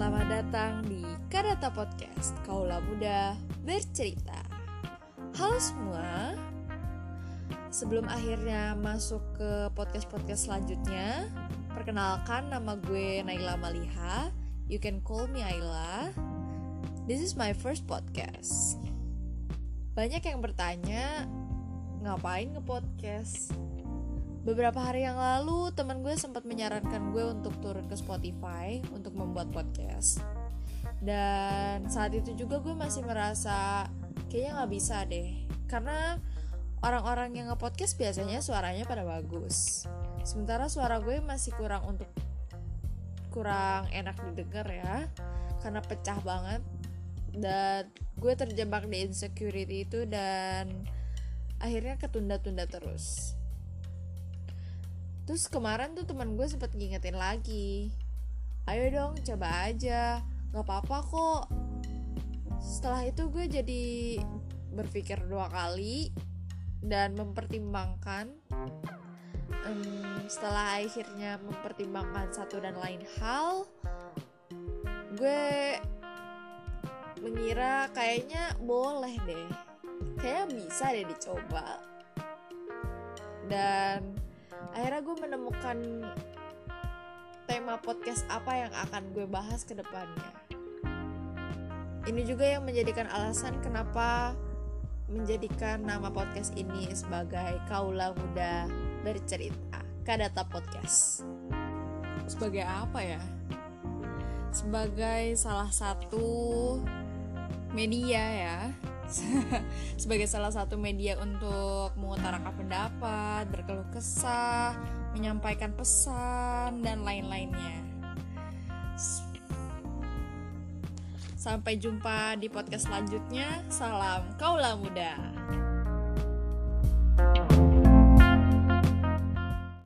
datang di Kadata Podcast Kaula Muda Bercerita. Halo semua. Sebelum akhirnya masuk ke podcast-podcast selanjutnya Perkenalkan nama gue Naila Maliha. You can call me Ayla. This is my first podcast. Banyak yang bertanya Ngapain nge-podcast? Beberapa hari yang lalu teman gue sempat menyarankan gue untuk turun ke Spotify untuk membuat podcast. Dan saat itu juga gue masih merasa kayaknya nggak bisa deh. Karena orang-orang yang nge-podcast biasanya suaranya pada bagus. Sementara suara gue masih kurang untuk kurang enak didengar ya. Karena pecah banget. Dan gue terjebak di insecurity itu dan akhirnya ketunda-tunda terus Terus kemarin tuh teman gue sempet ngingetin lagi. Ayo dong coba aja. Gak apa-apa kok. Setelah itu gue jadi berpikir dua kali Dan mempertimbangkan. Um, Setelah akhirnya mempertimbangkan satu dan lain hal Gue mengira kayaknya boleh deh. Kayaknya bisa deh dicoba. Dan akhirnya gue menemukan tema podcast apa yang akan gue bahas ke depannya. Ini juga yang menjadikan alasan kenapa menjadikan nama podcast ini sebagai Kaula Muda Bercerita, Kadata Podcast. Sebagai apa ya? Sebagai salah satu media ya sebagai salah satu media untuk mengutarakan pendapat, berkeluh kesah, menyampaikan pesan, dan lain-lainnya. Sampai jumpa di podcast selanjutnya. Salam kaulah muda.